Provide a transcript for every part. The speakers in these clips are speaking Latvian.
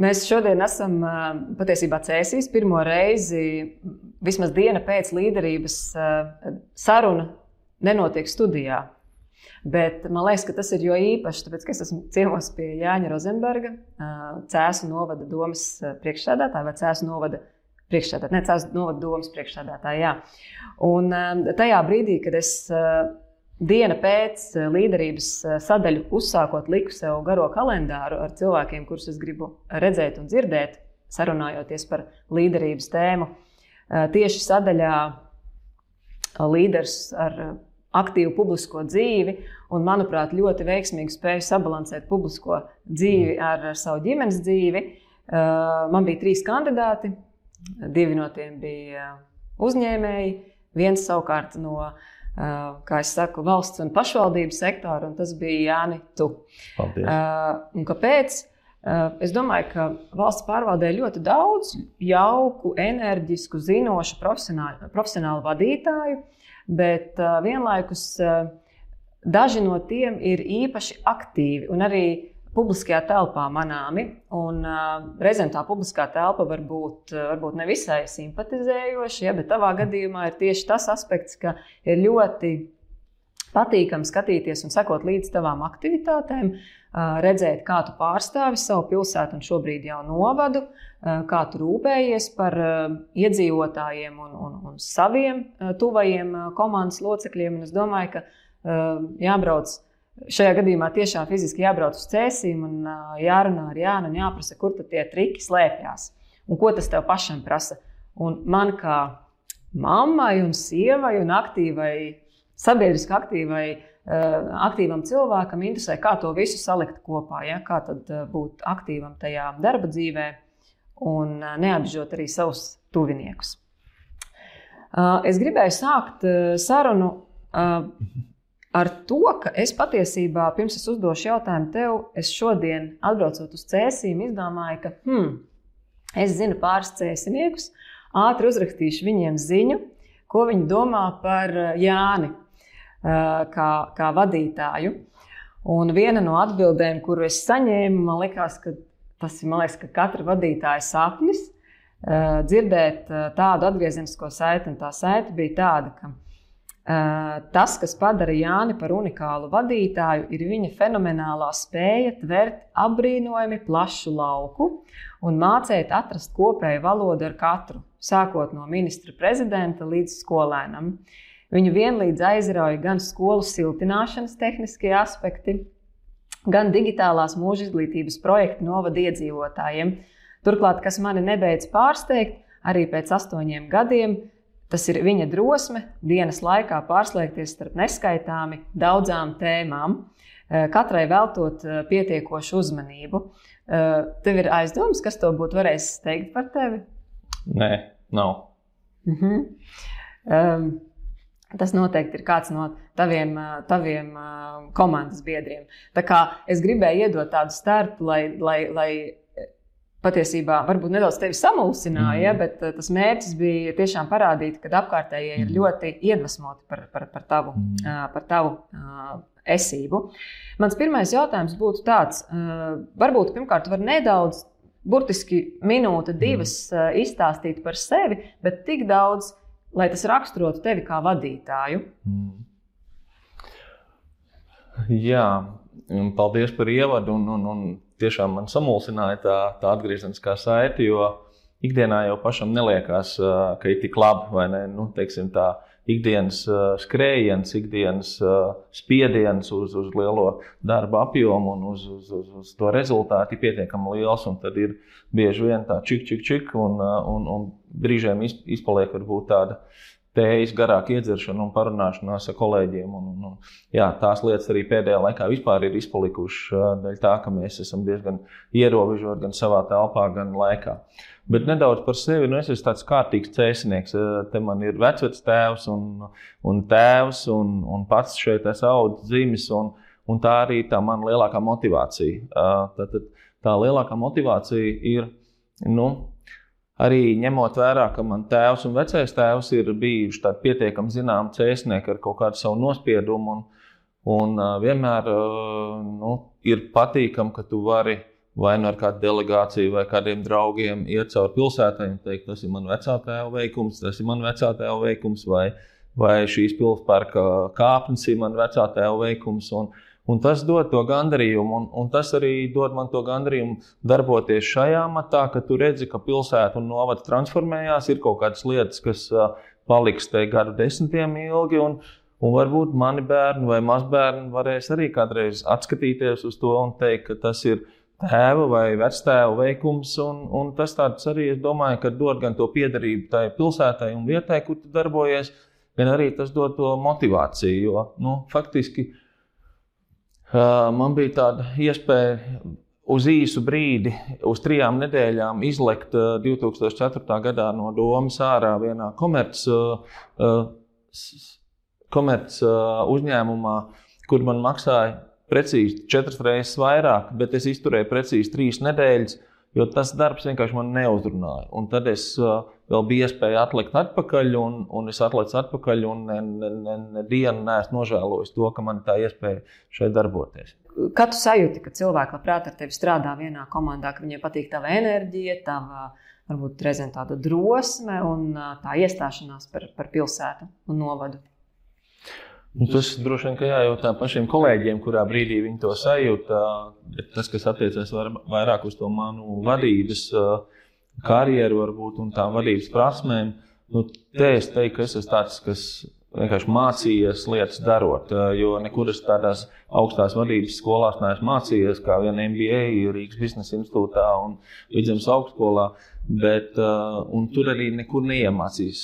Mēs šodien esam patiesībā cēsīs pirmo reizi, vismaz diena pēc līderības saruna nenotiek studijā. Bet man liekas, ka tas ir jo īpaši, tāpēc, ka es esmu ciemos pie Jāņa Rozenberga, Cēzu novada domas priekšsēdētāja vai Cēzu novada priekšsēdētāja, ne Cēzu novada domas priekšsēdētāja. Un tajā brīdī, kad es diena pēc līderības sadaļu uzsākot, liku sev garo kalendāru ar cilvēkiem, kurus es gribu redzēt un dzirdēt, sarunājoties par līderības tēmu, tieši sadaļā līderis ar aktīvu publisko dzīvi, un, manuprāt, ļoti veiksmīgi spēju sabalansēt publisko dzīvi mm. ar, savu ģimenes dzīvi. Man bija trīs kandidāti, divi no tiem bija uzņēmēji, viens savukārt no, uh, kā es saku, valsts un pašvaldības sektora, un tas bija Jāni Tu. Paldies. Uh, kāpēc? Es domāju, ka valsts pārvaldē ļoti daudz jauku, enerģisku, zinošu, profesionālu, profesionālu vadītāju, bet vienlaikus daži no tiem ir īpaši aktīvi un arī publiskajā telpā manāmi. Un, uh, reizēm tā publiskā telpa var būt uh, varbūt ne visai simpatizējoša, ja, bet tavā gadījumā ir tieši tas aspekts, ka ir ļoti patīkami skatīties un sekot līdz tavām aktivitātēm, redzēt, kā tu pārstāvi savu pilsētu un šobrīd jau novadu, kā tu rūpējies par iedzīvotājiem un, un, un saviem tuvajiem komandas locekļiem. Un es domāju, ka jābrauc. Šajā gadījumā tiešām fiziski jābrauc uz cēsīm un jārunā ar Jānu un jāprasa, kur tie triki slēpjas un ko tas tev pašam prasa. Un man kā mammai un sievai un aktīvai sabiedriski aktīvai, aktīvam cilvēkam interesē, kā to visu salikt kopā, ja? kā tad būt aktīvam tajā darba dzīvē un neapžot arī savus tuviniekus. Es gribēju sākt sarunu ar to, ka es patiesībā, pirms es uzdošu jautājumu tev, es šodien, atbraucot uz cēsīm, izdomāju, ka hmm, es zinu pāris cēsiniekus, ātri uzrakstīšu viņiem ziņu, ko viņi domā par Jāni kā, kā vadītāju. Un viena no atbildēm, kuru es saņēmu, man liekas, ka tas ir liekas, ka katra vadītāja sapnis dzirdēt tādu atgriezenisko saiti. Tā saite bija tāda, ka tas, kas padara Jāni par unikālu vadītāju, ir viņa fenomenālā spēja tvert apbrīnojami plašu lauku un mācīt atrast kopēju valodu ar katru, sākot no ministra prezidenta līdz skolēnam. Viņu vienlīdz aizrauja gan skolu siltināšanas tehniskie aspekti, gan digitālās mūža izglītības projekti novada iedzīvotājiem. Turklāt, kas mani nebeidz pārsteigt, arī pēc astoņiem gadiem, tas ir viņa drosme dienas laikā pārslēgties starp neskaitāmi daudzām tēmām, eh, katrai veltot eh, pietiekošu uzmanību. Eh, tev ir aizdomas, kas to būtu varējis teikt par tevi? Nē, nav. Uh -huh. um, Tas noteikti ir kāds no taviem, taviem komandas biedriem. Tā kā es gribēju iedot tādu startu, lai, lai, lai patiesībā varbūt nedaudz tevi samulsināja, mm. bet tas mērķis bija tiešām parādīt, ka apkārtējie ir mm. ļoti iedvesmoti par, par, par tavu, mm. par tavu esību. Mans pirmais jautājums būtu tāds, varbūt pirmkārt var nedaudz, burtiski minūte, divas izstāstīt par sevi, bet tik daudz lai tas raksturotu tevi kā vadītāju? Mm. Jā, paldies par ievadu. Un, un, un tiešām man samulsināja tā, tā atgriezeniskā saite, jo ikdienā jau pašam neliekās, ka ir tik labi, vai ne? Nu, teiksim, tā, ikdienas skrējiens, ikdienas spiediens uz, uz lielo darba apjomu un uz, uz, uz, uz to rezultātu ir pietiekami liels. Tad ir bieži vien tā čik, čik, čik, un, un, un brīžiem izpaliek varbūt tāda tējas garāka iedzeršana un parunāšanās ar kolēģiem. Un, un, jā, tās lietas arī pēdējā laikā ir izpalikušas dēļ tā, ka mēs esam diezgan ierobežoti gan savā telpā, gan laikā. Bet nedaudz par sevi. Nu, es esmu tāds kārtīgs cēsnieks. Te man ir vecais tēvs un, un tēvs, un, un pats šeit es audzu dzimis. Un, un tā arī tā mana lielākā motivācija. Tad, tā lielākā motivācija ir nu, arī ņemot vērā, ka man tēvs un vecais tēvs ir bijuši pietiekami zināmi cēsnieki ar kaut kādu savu nospiedumu. Un, un vienmēr nu, ir patīkami, ka tu vari vai nu ar kādu delegāciju, vai kādiem draugiem iet cauri pilsētai un teikt, tas ir mans vecā tēva veikums, tas ir mans vecā tēva veikums, vai, vai šīs pilsēta kāpnes ir mans vecā tēva veikums. Un, un tas dod to gandarījumu, un, un tas arī dod man to gandarījumu darboties šajā matā, ka tu redzi, ka pilsēta un novads transformējās, ir kaut kādas lietas, kas paliks te gadu desmitiem ilgi. Un, Un varbūt mani bērni vai mazbērni varēs arī kādreiz atskatīties uz to un teikt, ka tas ir tēva vai vectēva veikums. Un, un tas arī, es domāju, ka dod gan to piederību tai pilsētai un vietai, kur tu darbojies, gan arī tas dod to motivāciju. Jo, nu, faktiski man bija tāda iespēja uz īsu brīdi, uz trijām nedēļām, izlekt uh, 2004. gadā no domas ārā vienā komerc, uh, komerc uzņēmumā, kur man maksāja precīzi četras reizes vairāk, bet es izturēju precīzi trīs nedēļas, jo tas darbs vienkārši man neuzrunāja. Un tad es uh, vēl biju iespēja atlikt atpakaļ, un, un es atliku atpakaļ, un ne, ne, ne, ne dienu neesmu nožēlojis to, ka man tā iespēja šeit darboties. Kā tu sajūti, ka cilvēki labprāt ar tevi strādā vienā komandā, ka viņiem patīk tava enerģija, tava varbūt reizēm tāda drosme un uh, tā iestāšanās par, par pilsētu un novadu? Nu, tas droši vien jājautā pašiem kolēģiem, kurā brīdī viņi to sajūta. Bet tas, kas attiecas vairāk uz to manu vadības karjeru, varbūt un tām vadības prasmēm, nu, te es teiktu, ka es esmu tāds, kas vienkārši mācījies lietas darot. Jo nekur es tādās augstās vadības skolās neesmu mācījies, kā viena MBA, Rīgas biznesa institūtā un Vidzemes augstskolā. Bet, tur arī nekur neiemācīs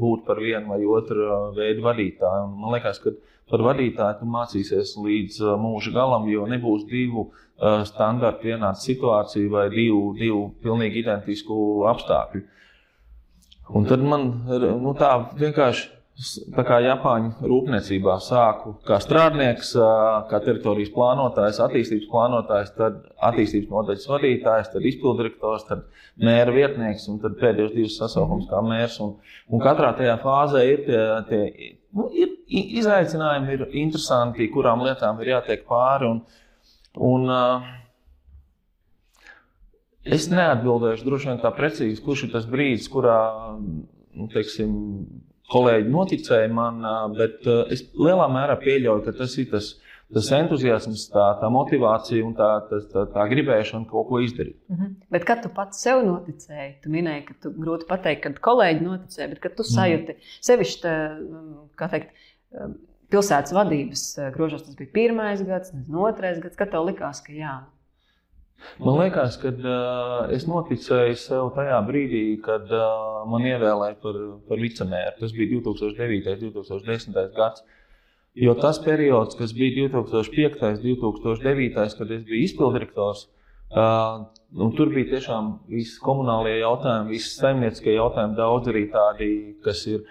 būt par vienu vai otru veidu vadītāju. Un man liekas, ka par vadītāju tu mācīsies līdz mūža galam, jo nebūs divu uh, standartu vienādu situāciju vai divu, divu pilnīgi identisku apstākļu. Un tad man nu, tā vienkārši Tā kā Japāņu rūpniecībā sāku kā strādnieks, kā teritorijas plānotājs, attīstības plānotājs, tad attīstības nodaļas vadītājs, tad izpilddirektors, tad mēra vietnieks un tad pēdējos divus sasaukumus kā mērs. Un, un katrā tajā fāzē ir tie, tie nu, ir, izaicinājumi, ir interesanti, kurām lietām ir jātiek pāri. Un, un, es neatbildēšu droši vien tā precīzi, kurš ir tas brīdis, kurā nu, teiksim, kolēģi noticēja man, bet es lielā mērā pieļauju, ka tas ir tas, tas entuziasms, tā, tā motivācija un tā, tā, tā, tā gribēšana kaut ko izdarīt. Mm -hmm. Bet kad tu pats sev noticēji, tu minēji, ka tu grūti pateikt, kad kolēģi noticēja, bet kad tu mhm. sajūti mm -hmm. sevišķi, kā teikt, pilsētas vadības grožos, tas bija pirmais gads, nezinu, otrais gads, kad tev likās, ka jā, Man liekas, ka uh, es noticēju sev tajā brīdī, kad uh, man ievēlēja par, par vicemēru. Tas bija 2009. un 2010. gads. Jo tas periods, kas bija 2005. un 2009. kad es biju izpilddirektors, uh, tur bija tiešām visi komunālie jautājumi, visi saimnieciskie jautājumi, daudz arī tādi, kas ir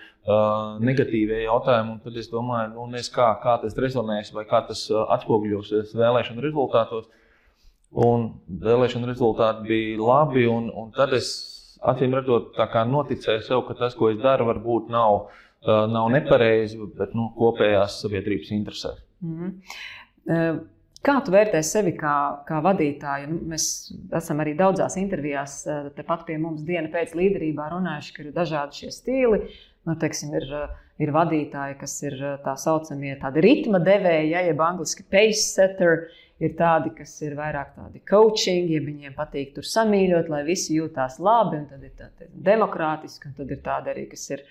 negatīvie jautājumi. Un tad es domāju, nu, nes, kā, kā tas rezonēs vai kā tas uh, atspoguļosies vēlēšanu rezultātos. Un vēlēšana rezultāti bija labi. Un, un tad es acīm redzot, noticēju sev, ka tas, ko es daru, varbūt nav, uh, nav nepareizi, bet nu, kopējās sabiedrības interesēs. Mm -hmm. Kā tu vērtē sevi kā, kā vadītāju? Nu, mēs esam arī daudzās intervijās, tepat pie mums diena pēc līderībā runājuši, ka ir dažādi šie stili. Nu, teiksim, ir, ir vadītāji, kas ir tā saucamie ritma devēji, ja, jeb angļuiski pace setter ir tādi, kas ir vairāk tādi coaching, ja viņiem patīk tur samīļot, lai visi jūtās labi, un tad ir tādi demokrātiski, un tad ir tādi arī, kas ir,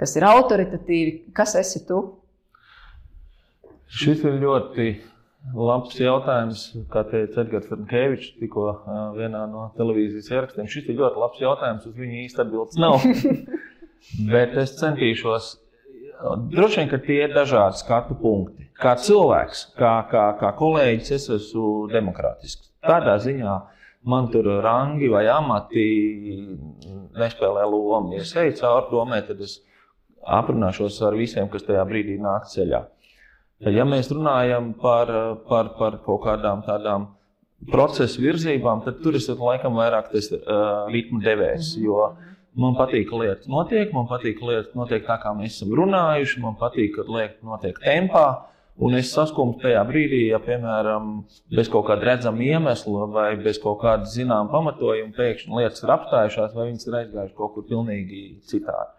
kas ir autoritatīvi. Kas esi tu? Šis ir ļoti labs jautājums, kā teica Edgars Falkēvičs tikko vienā no televīzijas ierakstiem. Šis ir ļoti labs jautājums, uz viņu īsti atbildes nav. Bet es centīšos Droši vien, ka tie ir dažādi skatu punkti. Kā cilvēks, kā, kā, kā kolēģis, es esmu demokrātisks. Tādā ziņā man tur rangi vai amati nespēlē lomu. Ja es eju cauri domē, tad es aprunāšos ar visiem, kas tajā brīdī nāk ceļā. Ja mēs runājam par, par, par kaut kādām tādām procesu virzībām, tad tur es laikam vairāk tas uh, ritmu devējs. Jo, uh, Man patīk, ka lietas notiek, man patīk, ka lietas notiek tā, kā mēs esam runājuši, man patīk, ka lietas notiek tempā. Un es saskumju tajā brīdī, ja, piemēram, bez kaut kāda redzama iemesla vai bez kaut kāda zināmā pamatojuma pēkšņi lietas ir apstājušās, vai viņas ir aizgājušas kaut kur pilnīgi citādi.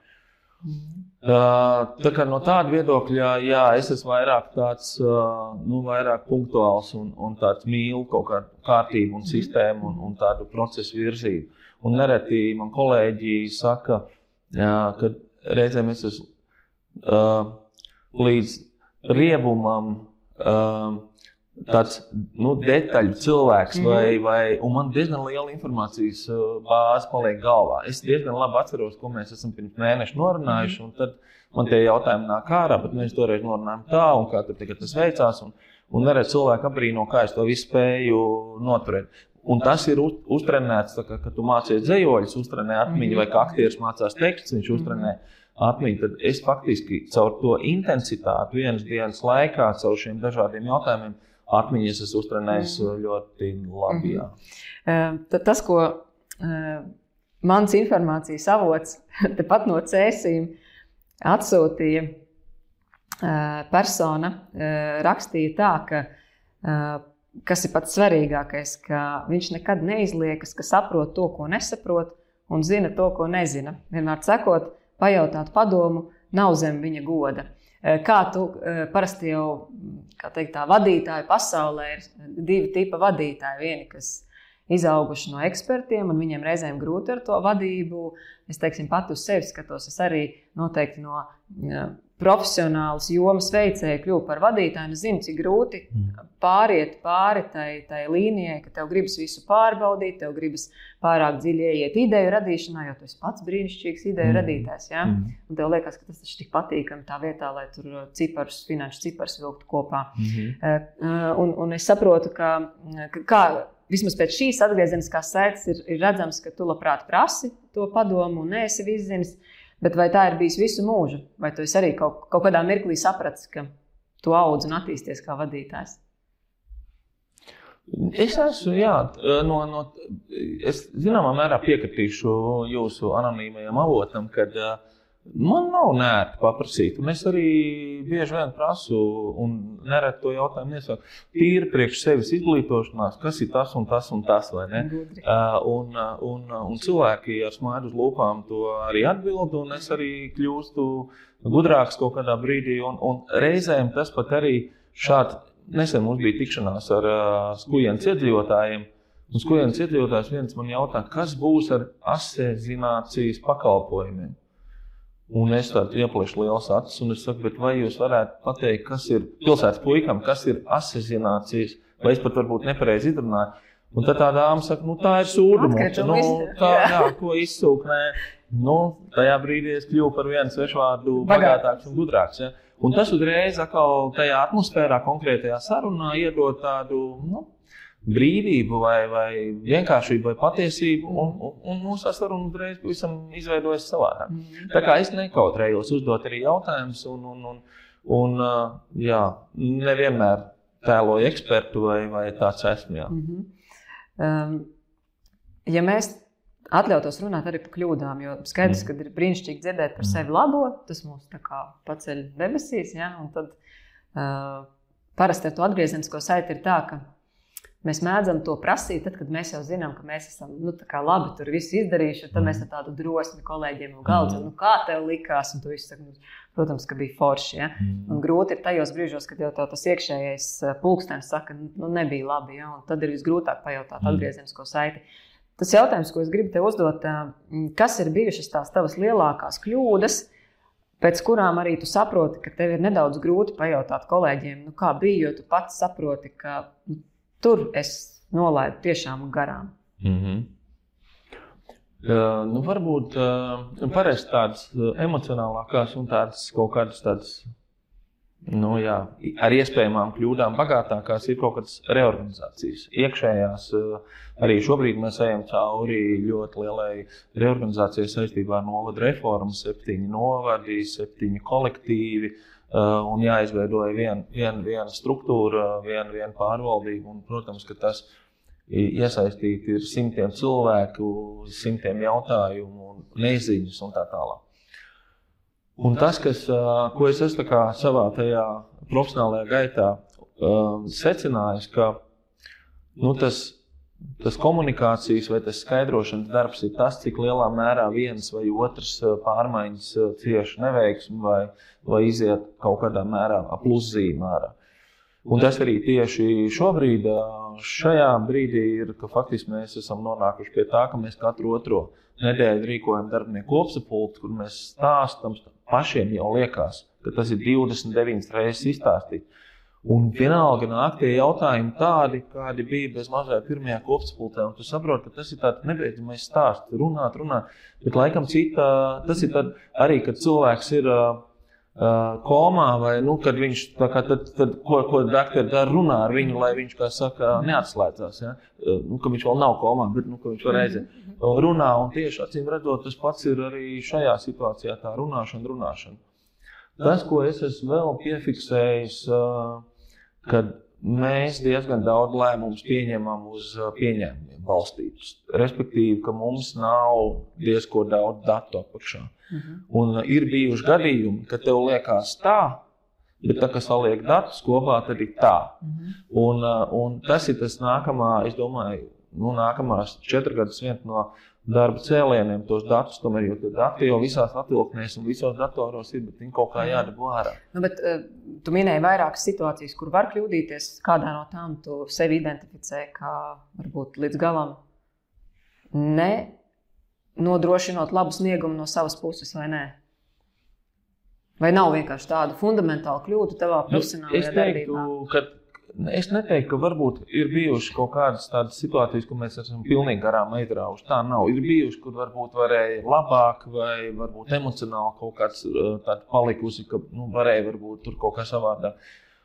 Tā kā no tāda viedokļa, jā, es esmu vairāk tāds, nu, vairāk punktuāls un, un tāds mīlu kaut kādu kārtību un sistēmu un, un tādu procesu virzību. Un nereti man kolēģi saka, jā, ka reizēm es esmu uh, līdz riebumam. Uh, tāds nu, detaļu cilvēks, mm -hmm. vai, vai, un man diezgan liela informācijas uh, bāze paliek galvā. Es diezgan labi atceros, ko mēs esam pirms mēneša norunājuši, un tad man tie jautājumi nāk ārā, bet mēs toreiz norunājām tā, un kā tas veicās. Un, un neredz cilvēku apbrīno, kā es to visu spēju noturēt. Un tas ir uz, uztrenēts, kā, kad tu mācies dzējoļus, uztrenē atmiņu, vai kā aktieris mācās tekstus, viņš uztrenē atmiņu. Tad es faktiski caur to intensitāti vienas dienas laikā, caur šiem dažādiem jautājumiem, atmiņas es uztrenējis mm. ļoti labi. Jā. -hmm. Tas, ko mans informācijas avots tepat no cēsīm atsūtīja, persona rakstīja tā, ka kas ir pats svarīgākais, ka viņš nekad neizliekas, ka saprot to, ko nesaprot, un zina to, ko nezina. Vienmēr sakot, pajautāt padomu nav zem viņa goda. Eh, kā tu eh, parasti jau teikt, tā vadītāju pasaulē ir divi tipi vadītāji. Vieni, kas izauguši no ekspertiem, un viņiem reizēm grūti ar to vadību. Es teiksim, pati uz sevi skatos, es arī noteikti no profesionāls jomas veicēji kļuvu par vadītāju, es zinu, cik grūti mm. pāriet pāri tai, tai līnijai, ka tev gribas visu pārbaudīt, tev gribas pārāk dziļi ieiet ideju radīšanā, jo tu esi pats brīnišķīgs ideju mm. radītājs. Ja? Mm. Un tev liekas, ka tas ir tik patīkami tā vietā, lai tur ciparus, finanšu ciparus vilktu kopā. Mm -hmm. un, un es saprotu, ka, ka kā, vismaz pēc šīs atgriezeniskās saites ir, ir redzams, ka tu labprāt prasi to padomu un neesi izzinis. Bet vai tā ir bijis visu mūžu, vai tu arī kaut, kaut kādā mirklī saprati, ka tu audz un attīsties kā vadītājs? Es esmu, jā, no, no, es zināmā mērā piekritīšu jūsu anonīmajam avotam, kad uh, Man nav nērti paprasīt, un es arī bieži vien prasu, un nereti to jautājumu iesāku. Tīri priekš sevis izglītošanās, kas ir tas un tas un tas, vai ne? Uh, un, un, un cilvēki ar smaidu uz lūpām to arī atbild, un es arī kļūstu gudrāks kaut kādā brīdī. Un, un reizēm tas pat arī šādi nesen mums bija tikšanās ar uh, skujienas iedzīvotājiem. Un skujienas iedzīvotājs viens man jautā, kas būs ar asēzinācijas pakalpojumiem. Un es tādu iepliešu liels acis, un es saku, vai jūs varētu pateikt, kas ir pilsētas puikam, kas ir asesinācijas, vai es pat varbūt nepareizi izrunāju. Un tad tā dāma saka, nu tā ir sūdzība. Nu, tā, jā, ko izsūknē. Nu, tajā brīdī es kļuvu par vienu svešvārdu bagātāks un gudrāks. Ja? Un tas uzreiz atkal tajā atmosfērā, konkrētajā sarunā iedod tādu nu, brīvību, vai, vai vienkāršību, vai patiesību, un, un, un mūsu saruna uzreiz pavisam izveidojas savādāk. Mm. Tā kā es nekautrējos uzdot arī jautājumus, un, un, un, un jā, nevienmēr tēloju ekspertu vai, vai tāds esmu. Jā. Mm -hmm. um, ja mēs atļautos runāt arī par kļūdām, jo skaidrs, mm. ka ir brīnišķīgi dzirdēt par sevi labo, tas mūs paceļ debesīs. Ja? Un tad uh, parasti ar to atgriezenisko saiti ir tā, ka Mēs mēdzam to prasīt, tad, kad mēs jau zinām, ka mēs esam nu, labi tur visu izdarījuši. Tad mēs ar tādu drosmi kolēģiem no galda mm. nu, kā tev likās. Un tu viss saki, nu, protams, ka bija forši. Ja? Mm. Un grūti ir tajos brīžos, kad jau tas iekšējais pulkstenis saka, nu, nebija labi. Ja? Un tad ir visgrūtāk pajautāt mm. atgriezenisko saiti. Tas jautājums, ko es gribu te uzdot, kas ir bijušas tās tavas lielākās kļūdas? Pēc kurām arī tu saproti, ka tev ir nedaudz grūti pajautāt kolēģiem, nu, kā bija, jo tu pats saproti, ka nu, tur es nolaidu tiešām garām. Mm -hmm. Uh, nu, varbūt uh, parasti tādas uh, emocionālākās un tādas kaut kādas tādas, nu, jā, ar iespējamām kļūdām bagātākās ir kaut kādas reorganizācijas. Iekšējās uh, arī šobrīd mēs ejam cauri ļoti lielai reorganizācijai saistībā ar novadu reformu, septiņi novadi, septiņi kolektīvi. Uh, un jāizveido viena vien, vien struktūra, viena vien pārvaldība. Un, protams, ka tas iesaistīti ir simtiem cilvēku, simtiem jautājumu, neziņas un tā tālāk. Un tas, kas, ko es esmu savā tajā profesionālajā gaitā secinājis, ka nu, tas, tas komunikācijas vai tas skaidrošanas darbs ir tas, cik lielā mērā viens vai otrs pārmaiņas cieši neveiksmi vai, vai iziet kaut kādā mērā pluszīmē. Un tas arī tieši šobrīd, šajā brīdī, ir, ka faktiski mēs esam nonākuši pie tā, ka mēs katru otro nedēļu rīkojam darbinieku kopsapulci, kur mēs stāstām, pašiem jau liekas, ka tas ir 29 reizes izstāstīts. Un vienalga nāk tie jautājumi tādi, kādi bija bez mazā pirmajā kopsapulcē. Tu saproti, ka tas ir tāds nebeidzamais stāsts, runāt, runāt. Bet laikam cita, tas ir arī, kad cilvēks ir. Uh, komā, vai nu, kad viņš kā, tad, tad, ko, ko doktori dara, runā ar viņu, lai viņš, kā saka, neatslēdzās. Ja? Nu, ka viņš vēl nav komā, bet nu, viņš var aiziet. Runā, un tieši acīm redzot, tas pats ir arī šajā situācijā, tā runāšana, runāšana. Tas, ko es esmu vēl piefiksējis, kad mēs diezgan daudz lēmumus pieņemam uz pieņēmumiem balstītus. Respektīvi, ka mums nav diezgan daudz datu apakšā. Mhm. Un ir bijuši gadījumi, kad tev liekas tā, bet tā, kas saliek datus kopā, tad ir tā. Mhm. Un, uh, un tas ir tas nākamā, es domāju, nu, nākamās četras gadus viens no darba cēlieniem, tos datus, tomēr, jo dati jau visās atvilknēs un visos datoros ir, bet viņi kaut kā jādabū ārā. Nu, bet, uh, tu minēji vairākas situācijas, kur var kļūdīties. Kādā no tām tu sevi identificē kā varbūt līdz galam ne nodrošinot labu sniegumu no savas puses, vai nē? Vai nav vienkārši tāda fundamentāla kļūda tavā nu, profesionālajā nu, darbībā? Ka... Es neteiktu, ka varbūt ir bijušas kaut kādas tādas situācijas, kur mēs esam pilnīgi garām aizraujuši. Tā nav. Ir bijušas, kur varbūt varēja labāk, vai varbūt emocionāli kaut kāds tāds palikusi, ka nu, varēja varbūt tur kaut kā savādāk.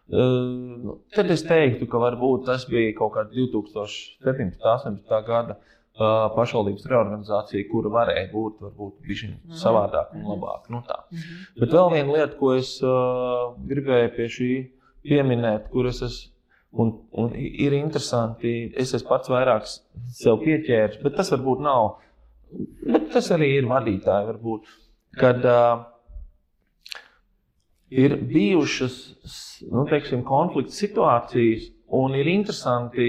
Uh, tad es teiktu, ka varbūt tas bija kaut kāds 2017. un 2018. gada pašvaldības reorganizācija, kura varēja būt varbūt mhm. savādāk un mhm. labāk. Nu, tā. Mhm. Bet vēl viena lieta, ko es uh, gribēju pie šī pieminēt, kuras es. Un, un ir interesanti, es esmu pats vairāk sev pieķēries, bet tas varbūt nav. Bet tas arī ir vadītāji, varbūt, kad uh, ir bijušas nu, teiksim, konflikta situācijas, un ir interesanti,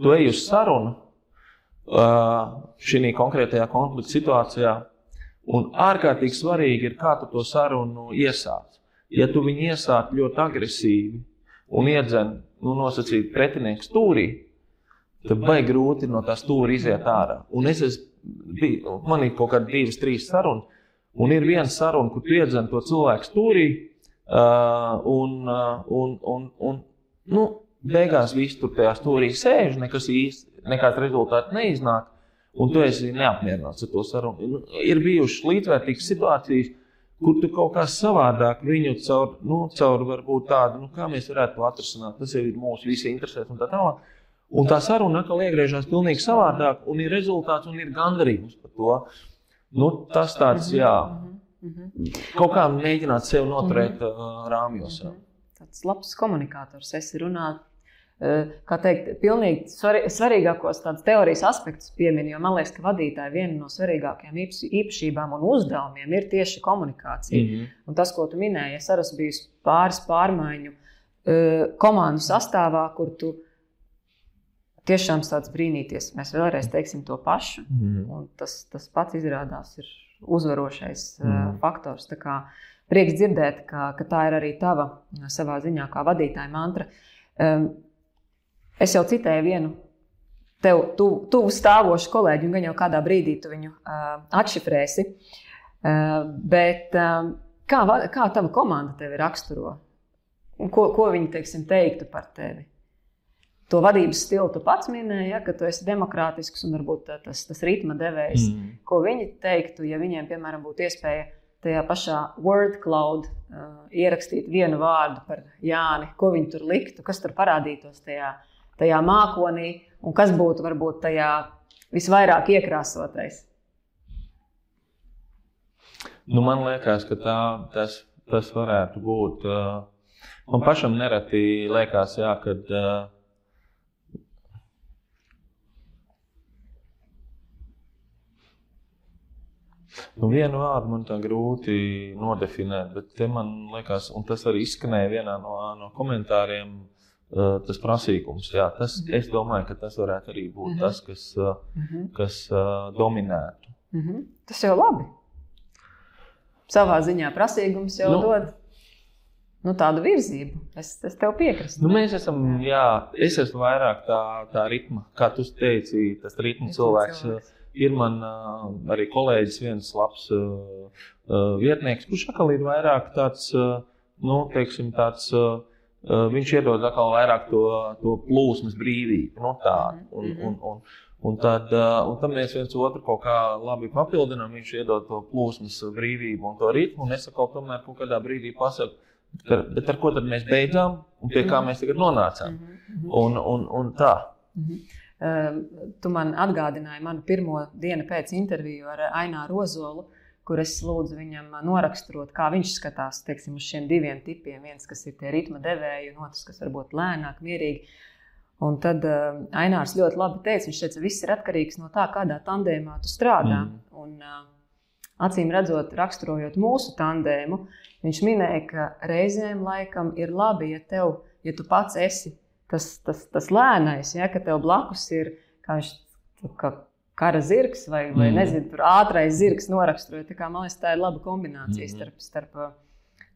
tu ej uz sarunu, šī konkrētajā konflikta situācijā. Un ārkārtīgi svarīgi ir, kā tu to sarunu iesāc. Ja tu viņu iesāc ļoti agresīvi un iedzen nu, nosacīt pretinieku stūrī, tad baigi grūti no tā stūra iziet ārā. Un es esmu, man ir kaut kādi divas, trīs sarunas, un ir viena saruna, kur iedzen to cilvēku stūrī, uh, un, uh, un, un, un nu, beigās viss tur tajā stūrī sēž, nekas īsti nekāds rezultāts neiznāk, un tu esi neapmierināts ar to sarunu. Nu, ir bijušas līdzvērtīgas situācijas, kur tu kaut kā savādāk viņu caur, nu, caur varbūt tādu, nu, kā mēs varētu to atrisināt. Tas jau ir mūsu visi interesēs un tā tālāk. Un tā saruna atkal iegriežas pilnīgi savādāk, un ir rezultāts un ir gandarījums par to. Nu, tas tāds, jā, kaut kā mēģināt sevi noturēt uh, rāmjos. Jā. Tāds labs komunikators, esi runāt Eh, kā teikt, pilnīgi svarīgākos tādus teorijas aspektus piemin, jo man liekas, ka vadītāja viena no svarīgākajām īpašībām un uzdevumiem ir tieši komunikācija. Mm -hmm. Un tas, ko tu minēji, es arī biju pāris pārmaiņu eh, komandu sastāvā, kur tu tiešām sāc brīnīties. Mēs vēlreiz teiksim to pašu, mm -hmm. tas, tas pats izrādās ir uzvarošais mm -hmm. faktors. Prieks dzirdēt, ka, ka tā ir arī tava savā ziņā, kā vadītāja mantra. Um, Es jau citēju vienu tev tuvu tu stāvošu kolēģi, un gan jau kādā brīdī tu viņu uh, atšifrēsi. Uh, bet uh, kā, kā tava komanda tevi raksturo? Ko, ko viņi teiksim, teiktu par tevi? To vadības stilu tu pats minēji, ja, ka tu esi demokrātisks un varbūt tas, tas ritma devējs. Mm. Ko viņi teiktu, ja viņiem, piemēram, būtu iespēja tajā pašā word cloud uh, ierakstīt vienu vārdu par Jāni, ko viņi tur liktu, kas tur parādītos tajā uh, tajā mākonī, un kas būtu varbūt tajā visvairāk iekrāsotais? Nu, man liekas, ka tā, tas, tas varētu būt. Man pašam nereti liekas, jā, kad. Nu, vienu vārdu man tā grūti nodefinēt, bet man liekas, un tas arī izskanēja vienā no, no komentāriem, tas prasīgums. Jā, tas. Es domāju, ka tas varētu arī būt mm -hmm. tas, kas, mm -hmm. kas uh, dominētu. Mm -hmm. Tas jau labi. Savā ziņā prasīgums jau nu, dod nu, tādu virzību. Es, es tev piekrītu. Nu, mēs esam, jā, es esmu vairāk tā, tā ritma, kā tu teici, tas ritma cilvēks. cilvēks Ir man arī kolēģis, viens labs vietnieks, kurš atkal ir vairāk tāds, nu, teiksim, tāds. Uh, viņš iedod atkal vairāk to, to plūsmas brīvību. Nu, tādu, un, -hmm. un, un, un, tad, uh, un tad mēs viens otru kaut kā labi papildinām. Viņš iedod to plūsmas brīvību un to ritmu. Un es atkal tomēr kaut kādā brīdī pasaku, bet ar ko tad mēs beidzām un pie kā mēs tagad nonācām. -hmm. un, un, un tā. Ehm, tu man atgādināji manu pirmo dienu pēc interviju ar Aināru Rozolu, kur es lūdzu viņam noraksturot, kā viņš skatās teiksim, uz šiem diviem tipiem. Viens, kas ir tie ritma devēji, un otrs, kas varbūt lēnāk, mierīgi. Un tad uh, Ainārs ļoti labi teica, viņš teica, ka viss ir atkarīgs no tā, kādā tandēmā tu strādā. Mm. Un, uh, acīm redzot, raksturojot mūsu tandēmu, viņš minēja, ka reizēm laikam ir labi, ja, tev, ja tu pats esi tas, tas, tas lēnais, ja, ka tev blakus ir viņš, kā kara zirgs vai, vai mm. nezinu, tur ātrais zirgs noraksturot. Man liekas, tā ir laba kombinācija mm. starp, starp uh,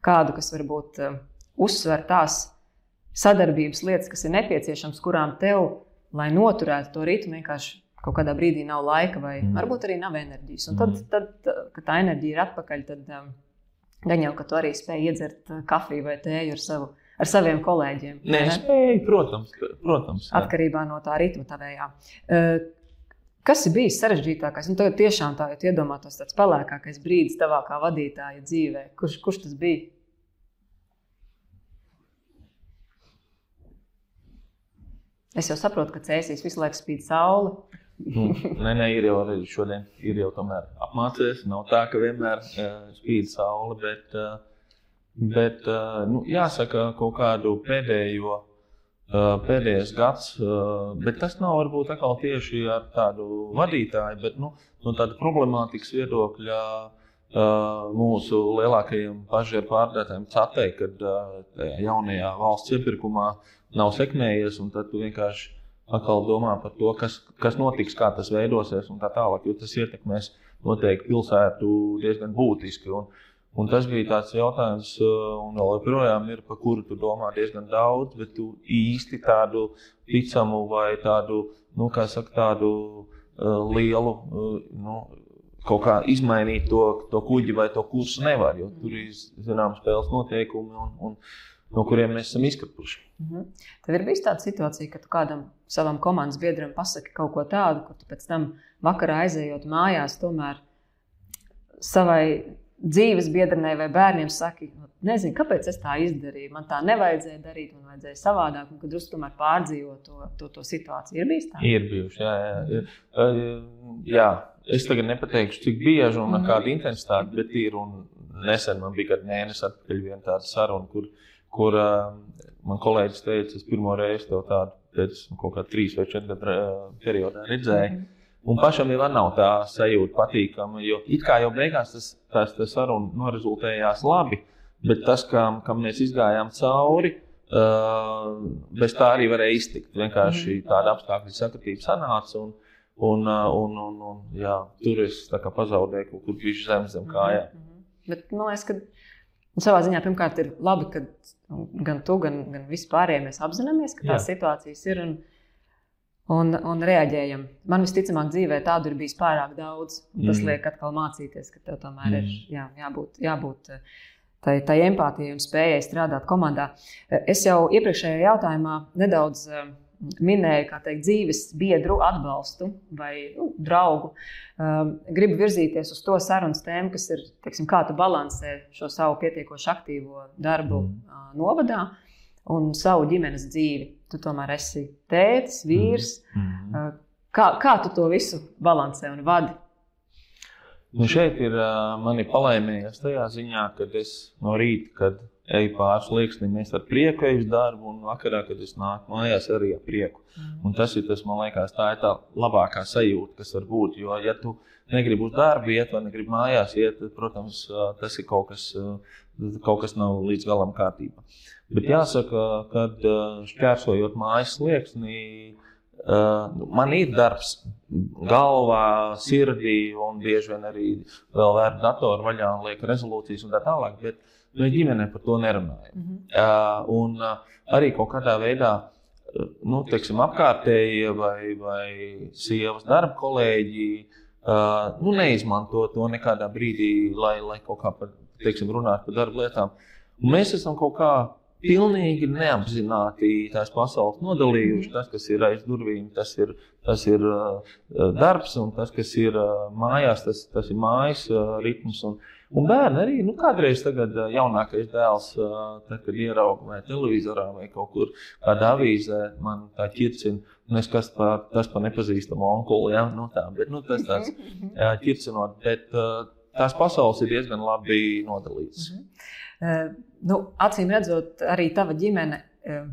kādu, kas varbūt uh, uzsver tās sadarbības lietas, kas ir nepieciešamas, kurām tev, lai noturētu to ritmu, vienkārši kaut kādā brīdī nav laika, vai mm. varbūt arī nav enerģijas. Un tad, mm. tad, tad, kad tā enerģija ir atpakaļ, tad um, gan jau, ka tu arī spēj iedzert uh, kafiju vai tēju ar savu ar saviem kolēģiem. Nē, ne? spēju, protams, protams. Jā. Atkarībā no tā ritma tavējā. Kas ir bijis sarežģītākais? Un nu, tagad tiešām tā, ja iedomātos tāds pelēkākais brīdis tavā kā vadītāja dzīvē, kurš, kurš tas bija? Es jau saprotu, ka cēsīs visu laiku spīd saule. nu, nē, nē, ir jau arī šodien, ir jau tomēr apmācījies. Nav tā, ka vienmēr uh, spīd saule, bet uh, Bet, eh, nu, jāsaka, kaut kādu pēdējo, pēdējais gads, eh, bet tas nav varbūt tieši ar tādu vadītāju, bet nu, no tāda problemātikas viedokļa mūsu lielākajiem pašiem pārdotājiem catei, kad tajā jaunajā valsts iepirkumā nav sekmējies, un tad vienkārši atkal domā par to, kas, kas notiks, kā tas veidosies un tā tālāk, jo tas ietekmēs noteikti pilsētu diezgan būtiski. Un, Un tas bija tāds jautājums, uh, un vēl joprojām ir, par kuru tu domā diezgan daudz, bet tu īsti tādu ticamu vai tādu, nu, kā saka, tādu uh, lielu, uh, nu, kaut kā izmainīt to, to kuģi vai to kursu nevar, jo tur ir, zinām, spēles noteikumi, un, un, no kuriem mēs esam izkāpuši. Mm -hmm. Tev ir bijusi tāda situācija, ka tu kādam savam komandas biedram pasaki kaut ko tādu, kur tu pēc tam vakarā aizejot mājās, tomēr savai dzīves biedrenei vai bērniem saki, nu, nezinu, kāpēc es tā izdarīju. Man tā nevajadzēja darīt, man vajadzēja savādāk, un kad drusku tomēr pārdzīvot to, to, to situāciju. Ir bijis tā? Ir bijuši, jā. jā, jā. jā. Es tagad nepateikšu, cik bieži un -hmm. kāda intensitāte, bet ir. Nesen man bija kāds mēnesis atpakaļ viena tāda saruna, kur, kur uh, man kolēģis teica, es pirmo reizi to tādu pēc kaut kā trīs vai četru gadu uh, periodā redzēju. Mm -hmm. Un pašam jau nav tā sajūta patīkama, jo it kā jau beigās tas, tas, tas saruna norizultējās labi, bet tas, kam, kam mēs izgājām cauri, uh, bez tā arī varēja iztikt. Vienkārši mhm. tāda apstākļa sakritība sanāca. Un, un, un, un, un, jā, tur es pazaudēju kaut kur bijuši zem zem kājām. Mm -hmm. Bet man liekas, ka savā ziņā pirmkārt ir labi, ka gan tu, gan, gan vispārējie mēs apzināmies, ka tās jā. situācijas ir. Un, un, un reaģējam. Man visticamāk, dzīvē tādu ir bijis pārāk daudz. Tas mm. liek atkal mācīties, ka tev tomēr mm. ir jā, jābūt, jābūt tai, tai empātijai un spējai strādāt komandā. Es jau iepriekšējā jautājumā nedaudz eh, minēju teikt, dzīves biedru atbalstu vai nu, draugu. Gribu virzīties uz to sarunas tēmu, kas ir, teiksim, kā tu balansē šo savu pietiekoši aktīvo darbu mm. novadā un savu ģimenes dzīvi tu tomēr esi tēvs, vīrs. Mm -hmm. kā, kā tu to visu balansē un vadi? Nu šeit ir uh, mani palaimējies tajā ziņā, ka es no rīta, kad eju pāri slieksnim, es ar prieku eju uz darbu, un vakarā, kad es nāku mājās, arī ar prieku. Mm. Un tas ir tas, man liekas, tā ir tā labākā sajūta, kas var būt. Jo, ja tu negribi uz darbu iet vai negribi mājās iet, tad, protams, tas ir kaut kas, kaut kas nav līdz galam kārtībā. Bet jāsaka, ka šķērsojot mājas slieksni, man ir darbs galvā, sirdī, un bieži vien arī vēl vērt datoru vaļā un liek rezolūcijas un tā tālāk. Bet mēs ģimenē par to nerunājam. Mm -hmm. Un arī kaut kādā veidā nu, teiksim, apkārtējie vai, vai sievas darba kolēģi nu, neizmanto to nekādā brīdī, lai, lai kaut kā par, teiksim, runātu par darba lietām. Un mēs esam kaut kā pilnīgi neapzināti tās pasaules nodalījuši. Tas, kas ir aiz durvīm, tas ir, tas ir uh, darbs, un tas, kas ir uh, mājās, tas, tas ir mājas uh, ritms. Un, un bērni arī nu, kādreiz tagad, jaunākais dēls, tad, kad ierauga vai televizorā vai kaut kur kādā avīzē, man tā ķircina. Es kas par, tas par nepazīstamu onkuli, ja? nu, tā, bet nu, tas tāds ķircinot. Bet, tās pasaules ir diezgan labi nodalītas. Mm -hmm. Uh, nu, acīm redzot, arī tava ģimene uh,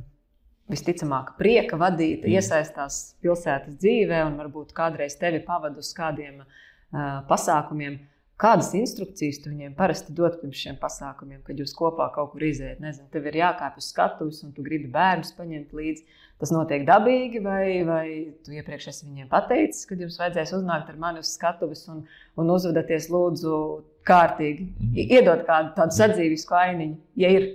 visticamāk prieka vadīta, mm. iesaistās pilsētas dzīvē un varbūt kādreiz tevi pavadu uz kādiem uh, pasākumiem. Kādas instrukcijas tu viņiem parasti dod pirms šiem pasākumiem, kad jūs kopā kaut kur iziet? Nezinu, tev ir jākāpj uz skatuves, un tu gribi bērnus paņemt līdzi. Tas notiek dabīgi, vai, vai tu iepriekš esi viņiem pateicis, kad jums vajadzēs uznākt ar mani uz skatuves un, un uzvedaties lūdzu kārtīgi. -hmm. Iedod kādu tādu sadzīvisku ainiņu, ja ir.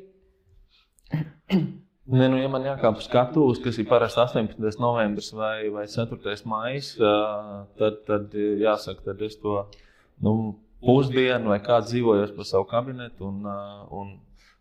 Ne, nu, ja man jākāp uz skatuves, kas ir parasti 18. novembris vai, vai 4. maija, tad, tad jāsaka, tad es to nu, pusdienu vai kādu dzīvoju pa savu kabinetu un, un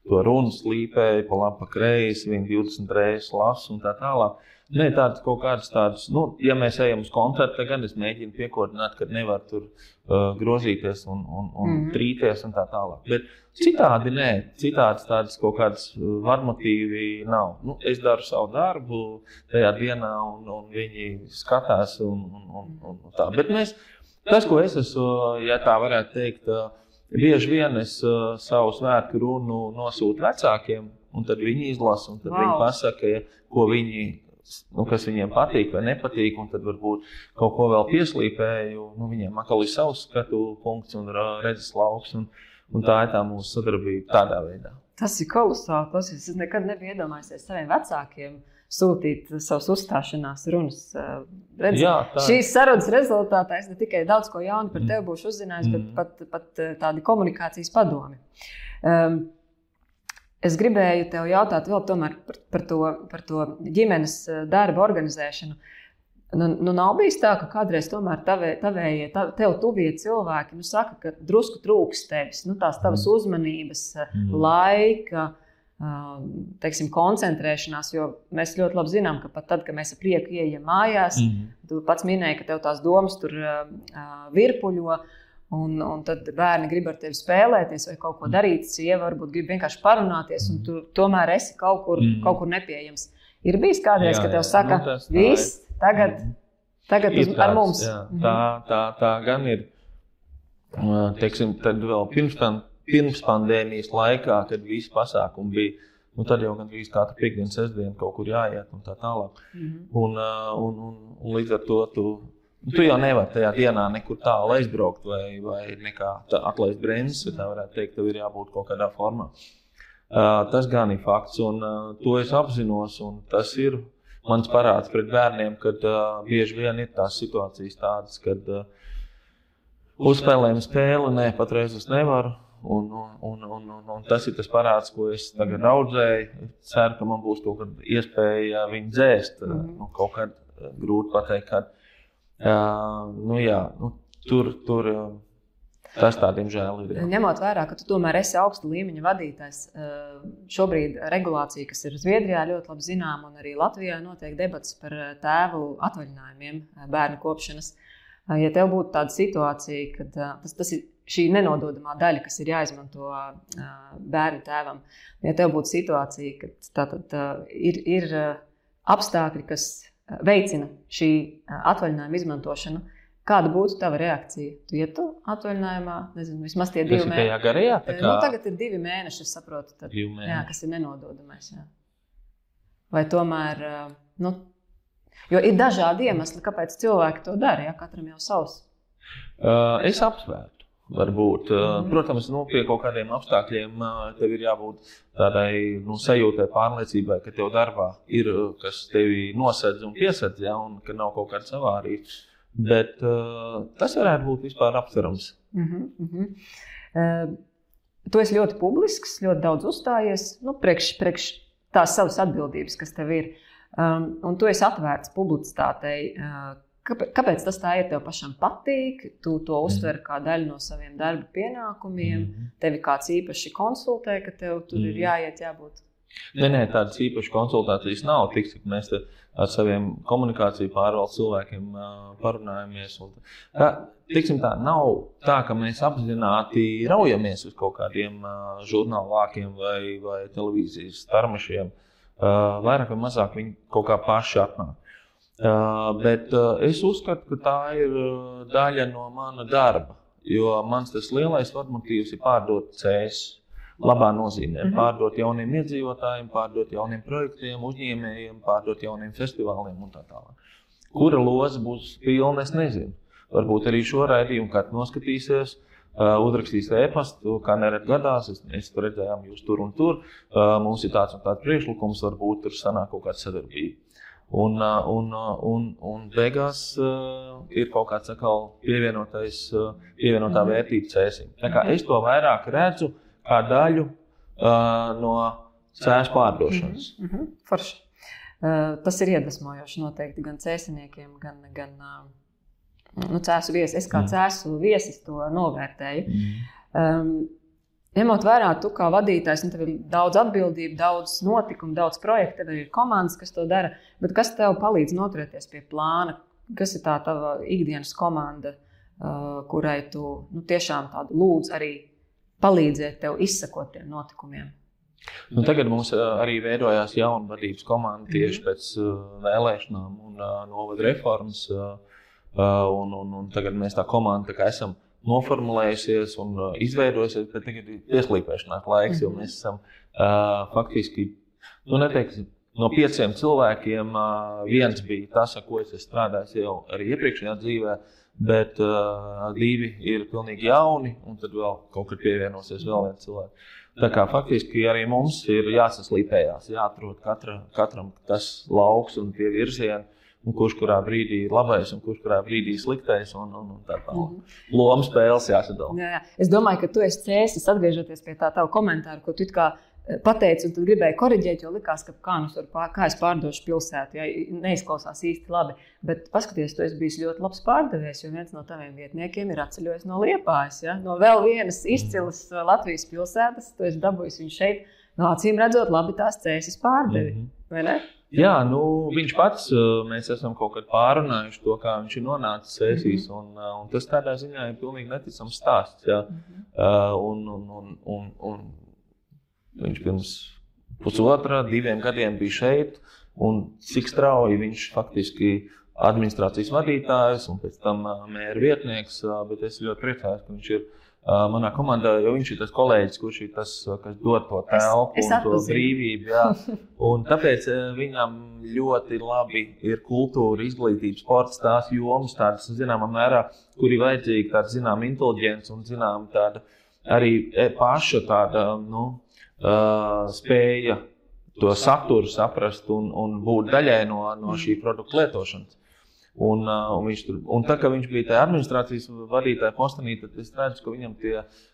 to runu slīpēju pa labi, pa kreisi, viņa 20 reizes lasu un tā tālāk. Nē, tādas kaut kādas tādas, nu, ja mēs ejam uz koncertu, gan es mēģinu piekodināt, ka nevar tur uh, grozīties un, un, un mm. trīties un tā tālāk. Bet citādi nē, citādi tādas kaut kādas varmotīvi nav. Nu, es daru savu darbu tajā dienā, un, un viņi skatās un, un, un, un tā. Bet mēs, tas, ko es esmu, ja tā varētu teikt, uh, bieži vien es uh, savu svētku runu nosūtu vecākiem, un tad viņi izlasa, un tad wow. viņi pasaka, ko viņi nu, kas viņiem patīk vai nepatīk, un tad varbūt kaut ko vēl pieslīpēju. Nu, viņiem atkal ir savs skatu punkts un redzes lauks, un, un tā ir tā mūsu sadarbība tādā veidā. Tas ir kolosāli. Tas es nekad nebiju iedomājies saviem vecākiem. Sūtīt savus uzstāšanās runas. Redz, Jā, šīs sarunas rezultātā es ne tikai daudz ko jaunu par tevi būšu uzzinājis, mm. bet pat, pat tādi komunikācijas padomi. Um, Es gribēju te jautāt vēl par, par, to, par to ģimenes eh, darbu organizēšanu. Nu, nu nav bijis tā, ka kādreiz tomēr tavē, tavējie, tav, tev tuvie cilvēki nu, saka, ka drusku trūks tevis, nu, tās tavas mm. uzmanības, eh, mm. laika, eh, teiksim, koncentrēšanās. Jo mēs ļoti labi zinām, ka pat tad, kad mēs ar prieku ieejam mājās, mm. tu pats minēji, ka tev tās domas tur virpuļo. Un, un tad bērni grib ar tevi spēlēties vai kaut ko mm. darīt. Sieva varbūt grib vienkārši parunāties, un tu tomēr esi kaut kur, mm. kaut kur nepieejams. Ir bijis kādreiz, jā, kad tev saka, nu, viss, tagad, mm. tagad uz, tāds, ar mums. Jā, mm. tā, tā, tā gan ir. Teiksim, tad vēl pirms, pirms pandēmijas laikā, kad visi pasākumi bija. Nu, tad jau gandrīz katru piekdienu, sestdienu kaut kur jāiet un tā tālāk. Mm -hmm. un, un, un, un līdz ar to tu Tu jau nevari tajā dienā nekur tālu aizbraukt vai, vai nekā atlaist brīvības, ja tā varētu teikt, tev ir jābūt kaut kādā formā. Uh, tas gan ir fakts, un uh, to es apzinos. Tas ir mans parāds pret bērniem, kad uh, bieži vien ir tās situācijas tādas, kad uh, uzspēlējam spēli, nē, patreiz es nevaru. Un, un, un, un, un, un tas ir tas parāds, ko es tagad audzēju. Ceru, ka man būs kaut kāda iespēja viņu dzēst. Mm -hmm. nu, kaut kad grūti pateikt, kad. Uh, nu, jā, nu, tur, tur tas tā, diemžēl, ir. Jā. Ņemot vērā, ka tu tomēr esi augsta līmeņa vadītājs, šobrīd regulācija, kas ir Zviedrijā ļoti labi zināma, un arī Latvijā notiek debats par tēvu atvaļinājumiem, bērnu kopšanas. Ja tev būtu tāda situācija, kad tas, tas ir šī nenododamā daļa, kas ir jāizmanto bērnu tēvam, ja tev būtu situācija, ka tātad, ir, ir apstākļi, kas veicina šī atvaļinājuma izmantošanu. Kāda būtu tava reakcija? Tu ietu atvaļinājumā, nezinu, vismaz tie divi mēneši. Garajā, kā... nu, tagad ir divi mēneši, es saprotu, tad, jā, kas ir nenododamais. Jā. Vai tomēr, nu, jo ir dažādi iemesli, kāpēc cilvēki to dara, ja katram jau savs. Uh, es apsvērtu. Varbūt, mm. Protams, nu, pie kaut kādiem apstākļiem tev ir jābūt tādai nu, sajūtai, pārliecībai, ka tev darbā ir kas tevi nosedz un piesedz, ja, un ka nav kaut kādas avārijas. Bet uh, tas varētu būt vispār aptverams. Mm -hmm, mm -hmm. Uh, tu esi ļoti publisks, ļoti daudz uzstājies nu, priekš, priekš tās savas atbildības, kas tev ir. Um, un tu esi atvērts publicitātei. Uh, Kāpēc tas tā ir? Tev pašam patīk, tu to mhm. uztver kā daļu no saviem darba pienākumiem. Mm -hmm. Tevi kāds īpaši konsultē, ka tev tur mm -hmm. ir mhm. jāiet, jābūt. Nē, nē, tādas īpašas konsultācijas nav. Tik, cik mēs ar saviem komunikāciju pārvaldes cilvēkiem parunājamies. Tā, tiksim tā, nav tā, ka mēs apzināti raujamies uz kaut kādiem žurnāla vākiem vai, vai televīzijas starmešiem. Vairāk vai mazāk viņi kaut kā paši atnāk. Uh, bet uh, es uzskatu, ka tā ir uh, daļa no mana darba. Jo mans lielais vadmotīvs ir pārdot cēlus labā nozīmē. Mm -hmm. Pārdot jauniem iedzīvotājiem, pārdot jauniem projektiem, uzņēmējiem, pārdot jauniem festivāliem un tā tālāk. Kura loza būs pilna, es nezinu. Varbūt arī šo raidījumu kāds noskatīsies. Uh, uzrakstīs e-pastu, kā nereti gadās. Es, es redzēju, jūs tur un tur. Uh, mums ir tāds un tāds priekšlikums, varbūt tur sanāk kaut kāda sadarbība. Un, uh, un, uh, un, un beigās uh, ir kaut kāds atkal pievienotais, uh, pievienotā mhm. vērtība cēsim. Es to vairāk redzu kā daļu uh, no cēlus pārdošanas. Mm -hmm. Forši. Uh, tas ir iedvesmojoši noteikti gan cēsiniekiem, gan, gan uh, nu, cēsu viesis. Es kā mm. cēsu viesis to novērtēju. Mm. Um, Ņemot vērā, tu kā vadītājs, nu, tev ir daudz atbildību, daudz notikumu, daudz projektu, tev ir komandas, kas to dara. Bet kas tev palīdz noturēties pie plāna? Kas ir tā tava ikdienas komanda, uh, kurai tu nu, tiešām tādu lūdzu arī palīdzēt tev izsekot tiem notikumiem. Nu, tagad mums arī veidojās jauna vadības komanda mhm. tieši pēc uh, vēlēšanām un uh, novada reformas. Uh, un, un, un tagad mēs tā komanda tā esam noformulējusies un uh, izveidojusies, bet tagad ir pieslīpēšanās laiks, jo mēs esam uh, faktiski, nu, neteiksim, no pieciem cilvēkiem uh, viens bija tas, ar ko es strādāju jau arī iepriekšējā dzīvēm bet uh, divi ir pilnīgi jauni, un tad vēl kaut kur pievienosies vēl viens cilvēks. Tā kā faktiski arī mums ir jāsaslīpējās, jāatrod katra, katram tas lauks un tie virzieni. Un kurš kurā brīdī ir labais un kurš kurā brīdī ir sliktais. Un, un, un tā tālāk. Mm -hmm. Lomas spēles jāsadala. Jā, jā. Es domāju, ka tu esi cēsis, atgriežoties pie tā tava komentāra, ko tu kā pateicu, un tad gribēju korrigēt, jo likās, ka kā, nu, pār, kā es pārdošu pilsētu, ja neizklausās īsti labi. Bet paskatieties, tu esi bijis ļoti labs pārdevējs, jo viens no taviem vietniekiem ir atceļojis no Liepājas. Ja? No vēl vienas izcilas uh, Latvijas pilsētas, tu esi dabūjis viņu šeit. No acīm redzot, labi tās cēsis pārdevi. Mm -hmm. Jā, nu, viņš pats, mēs esam kaut kad pārunājuši to, kā viņš ir nonācis sēsīs. Mm -hmm. un, un tas tādā ziņā ir pilnīgi neticams stāsts. Jā. Mm -hmm. uh, un, un, un, un, un Viņš pirms pusotra, diviem gadiem bija šeit, un cik strauji viņš faktiski administrācijas vadītājs un pēc tam mēra vietnieks. Bet es ļoti priecājos, ka viņš ir manā komandā, jo viņš ir tas kolēģis, kurš ir tas, kas dod to telpu un to brīvību. Jā. Un tāpēc viņam ļoti labi ir kultūra, izglītība, sports, tās jomas, tādas zināmā mērā, kur ir vajadzīga tāda zināma inteliģence un zināma tāda arī paša tāda. Nu, uh, spēja to saturu saprast un, un būt daļai no, no šī produkta lietošanas. Un, uh, un, viņš tur, un tā kā viņš bija tajā administrācijas vadītāja postenī, tad es redzu, ka viņam tie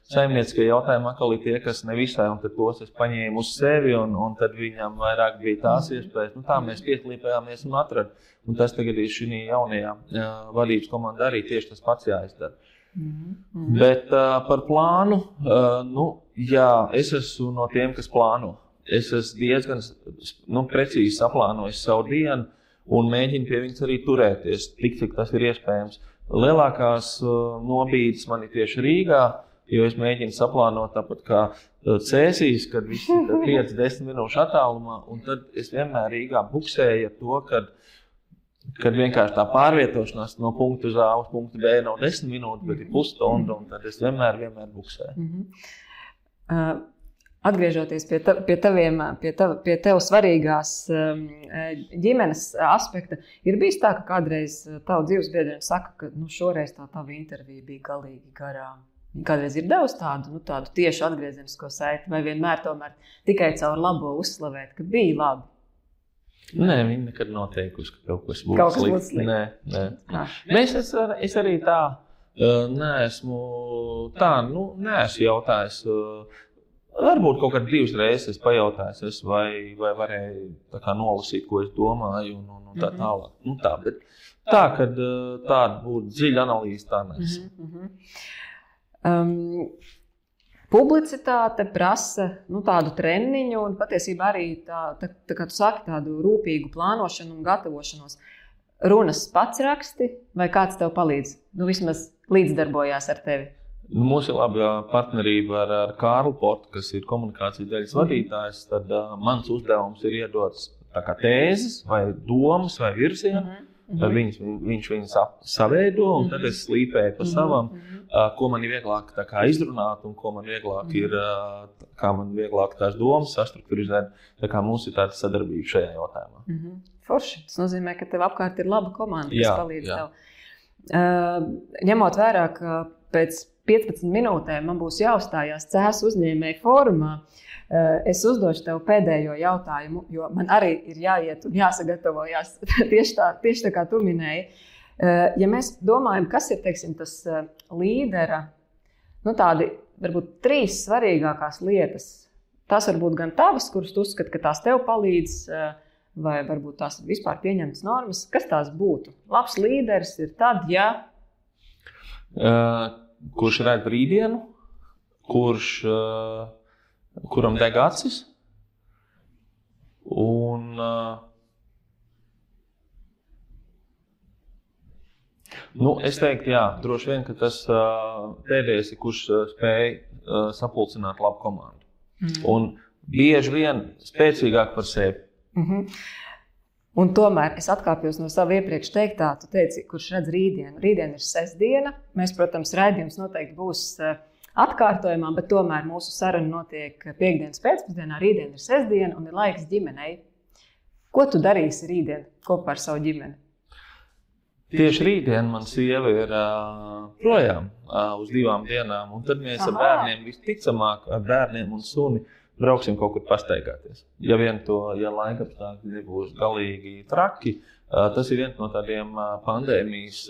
saimnieciskie jautājumi atkal ir tie, kas nevisai, un tos es paņēmu uz sevi, un, un tad viņam vairāk bija tās iespējas. Nu, tā mēs pieslīpējāmies un atradām. Un tas tagad ir šī jaunajā uh, vadības komandā arī tieši tas pats jāizdara. Mm -hmm. Bet uh, par plānu, uh, nu, jā, es esmu no tiem, kas plāno. Es esmu diezgan nu, precīzi saplānojis savu dienu un mēģinu pie viņas arī turēties, tik cik tas ir iespējams. Lielākās uh, nobīdes man ir tieši Rīgā, jo es mēģinu saplānot tāpat kā cēsīs, kad viss ir 5-10 minūšu attālumā. Un tad es vienmēr Rīgā buksēju to, ka kad vienkārši tā pārvietošanās no punkta uz A uz punktu B nav desmit minūtes, bet ir pusstunda, un tad es vienmēr, vienmēr buksēju. Mm -hmm. uh, atgriežoties pie, ta, pie, taviem, pie, tav, pie tev svarīgās ģimenes aspekta, ir bijis tā, ka kādreiz tavs dzīves biedrs saka, ka nu, šoreiz tā tava intervija bija galīgi garām. Kādreiz ir devusi tādu, nu, tādu tiešu atgriezenisko saiti, vai vienmēr tikai caur labo uzslavēt, ka bija labi. Nē, viņi nekad nav teikusi, ka kaut kas būs kaut slikts. Slikt. Nē, nē. Ah. Mēs, es, es arī tā uh, neesmu, tā, nu, neesmu jautājis. Varbūt kaut kādā divas reizes pajautāju, vai, vai varēju nolasīt, ko es domāju, un, un, un tā mhm. tālāk. Nu, tā, bet tā, ka tāda būtu dziļa analīze, tā nes. Mm -hmm. um, publicitāte prasa nu, tādu treniņu, un patiesībā arī tā, tā, tā, kā tu saki, tādu rūpīgu plānošanu un gatavošanos. Runas pats raksti, vai kāds tev palīdz? Nu, vismaz līdzdarbojās ar tevi. Nu, mums ir laba partnerība ar, ar Kārlu Portu, kas ir komunikācijas daļas mhm. vadītājs. Tad uh, mans uzdevums ir iedot tēzes, vai domas, vai virzienu. Mm -hmm. Tad viņš, viņš viņus saveido, un tad es slīpēju pa mhm. savam, uh, ko man ir vieglāk izrunāt, un ko man vieglāk ir, uh, kā man vieglāk tās domas sastruktūrizēt. Tā kā mums ir tāda sadarbība šajā jautājumā. Mm -hmm. Forši. Tas nozīmē, ka tev apkārt ir laba komanda, kas jā, palīdz jā. tev. Uh, ņemot vērā, ka pēc 15 minūtēm man būs jāuzstājās CES uzņēmēju fórumā. Eh, es uzdošu tev pēdējo jautājumu, jo man arī ir jāiet un jāsagatavojas tieši tā, tieši tā kā tu minēji. Eh, ja mēs domājam, kas ir teiksim, tas eh, līdera, nu, tādi varbūt trīs svarīgākās lietas, tas var būt gan tavas, kuras tu uzskati, ka tās tev palīdz, vai varbūt tās ir vispār pieņemtas normas. Kas tās būtu? Labs līderis ir tad, ja. Uh kurš redz rītdienu, kurš, uh, kuram deg acis. Un, uh, nu, es teiktu, jā, droši vien, ka tas uh, pēdējais ir, kurš spēj sapulcināt labu komandu. Mm. Un bieži vien spēcīgāk par sevi. Mm -hmm. Un tomēr es atkāpjos no sava iepriekš teiktā, tu teici, kurš redz rītdienu. Rītdiena ir sestdiena. Mēs, protams, raidījums noteikti būs eh, atkārtojumā, bet tomēr mūsu saruna notiek piekdienas pēcpusdienā. Rītdiena ir sestdiena un ir laiks ģimenei. Ko tu darīsi rītdien kopā ar savu ģimeni? Tieši rītdien man sieva ir uh, projām uh, uz divām dienām, un tad mēs Aha. ar bērniem visticamāk, ar bērniem un suni brauksim kaut kur pastaigāties. Ja vien to, ja laika apstākļi nebūs galīgi traki, tas ir viens no tādiem pandēmijas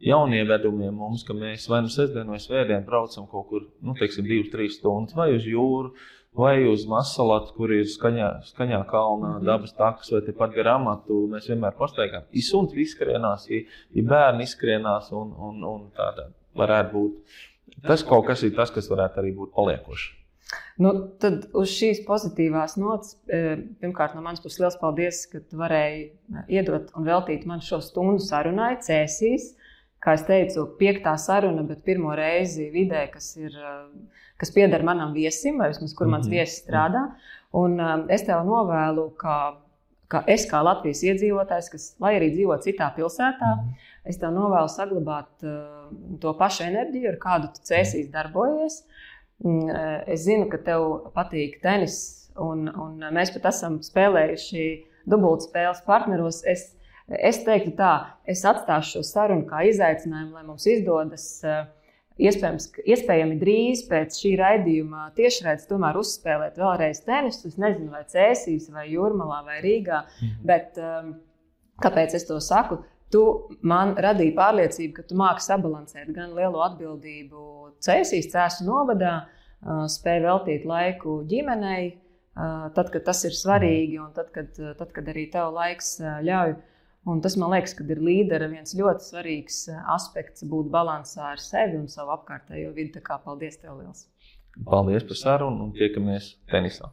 jaunievedumiem mums, ka mēs vai nu sestdien vai svētdien braucam kaut kur, nu, teiksim, divas, trīs stundas vai uz jūru, vai uz Masalatu, kur ir skaņā, skaņā kalnā, -hmm. dabas takas, vai tepat garām amatu. Mēs vienmēr pastaigājam. Ir suns izskrienās, ir, bērni izskrienās, un, un, un tāda varētu būt. Tas kaut kas ir tas, kas varētu arī būt paliekošs. Nu, tad uz šīs pozitīvās nots, e, pirmkārt, no manas puses liels paldies, ka tu varēji e, iedot un veltīt man šo stundu sarunai, cēsīs. Kā jau teicu, piektā saruna, bet pirmo reizi vidē, kas, ir, e, kas pieder manam viesim, vai vismaz kur mans mm -hmm. viesis strādā. Un es tev novēlu, ka, ka es kā Latvijas iedzīvotājs, kas, lai arī dzīvo citā pilsētā, mm -hmm. es tev novēlu saglabāt to pašu enerģiju, ar kādu tu cēsīs darbojies. Mm, eh, es zinu, ka tev patīk tenis, un, un mēs pat esam spēlējuši dubultspēles partneros. Es, es teiktu, tā, es atstāšu šo sarunu kā izaicinājumu, lai mums izdodas. Eh, iespējams, iespējami drīz pēc šī raidījuma tiešraidē tomēr uzspēlēt vēlreiz tenisu. Es nezinu, vai Cēsīs, vai Jurmalā, vai Rīgā. Mhm. Bet, um, kāpēc es to saku? Tu man radīji pārliecību, ka tu māki sabalansēt gan lielo atbildību Cēsīs, Cēsu novadā, spēj veltīt laiku ģimenei, tad, kad tas ir svarīgi, un tad, kad, tad, kad arī tev laiks ļauj. Un tas man liekas, ka ir līdera viens ļoti svarīgs aspekts būt līdzsvarā ar sevi un savu apkārtējo vidi. Tā kā paldies tev liels! Paldies par sarunu un tiekamies tenisā!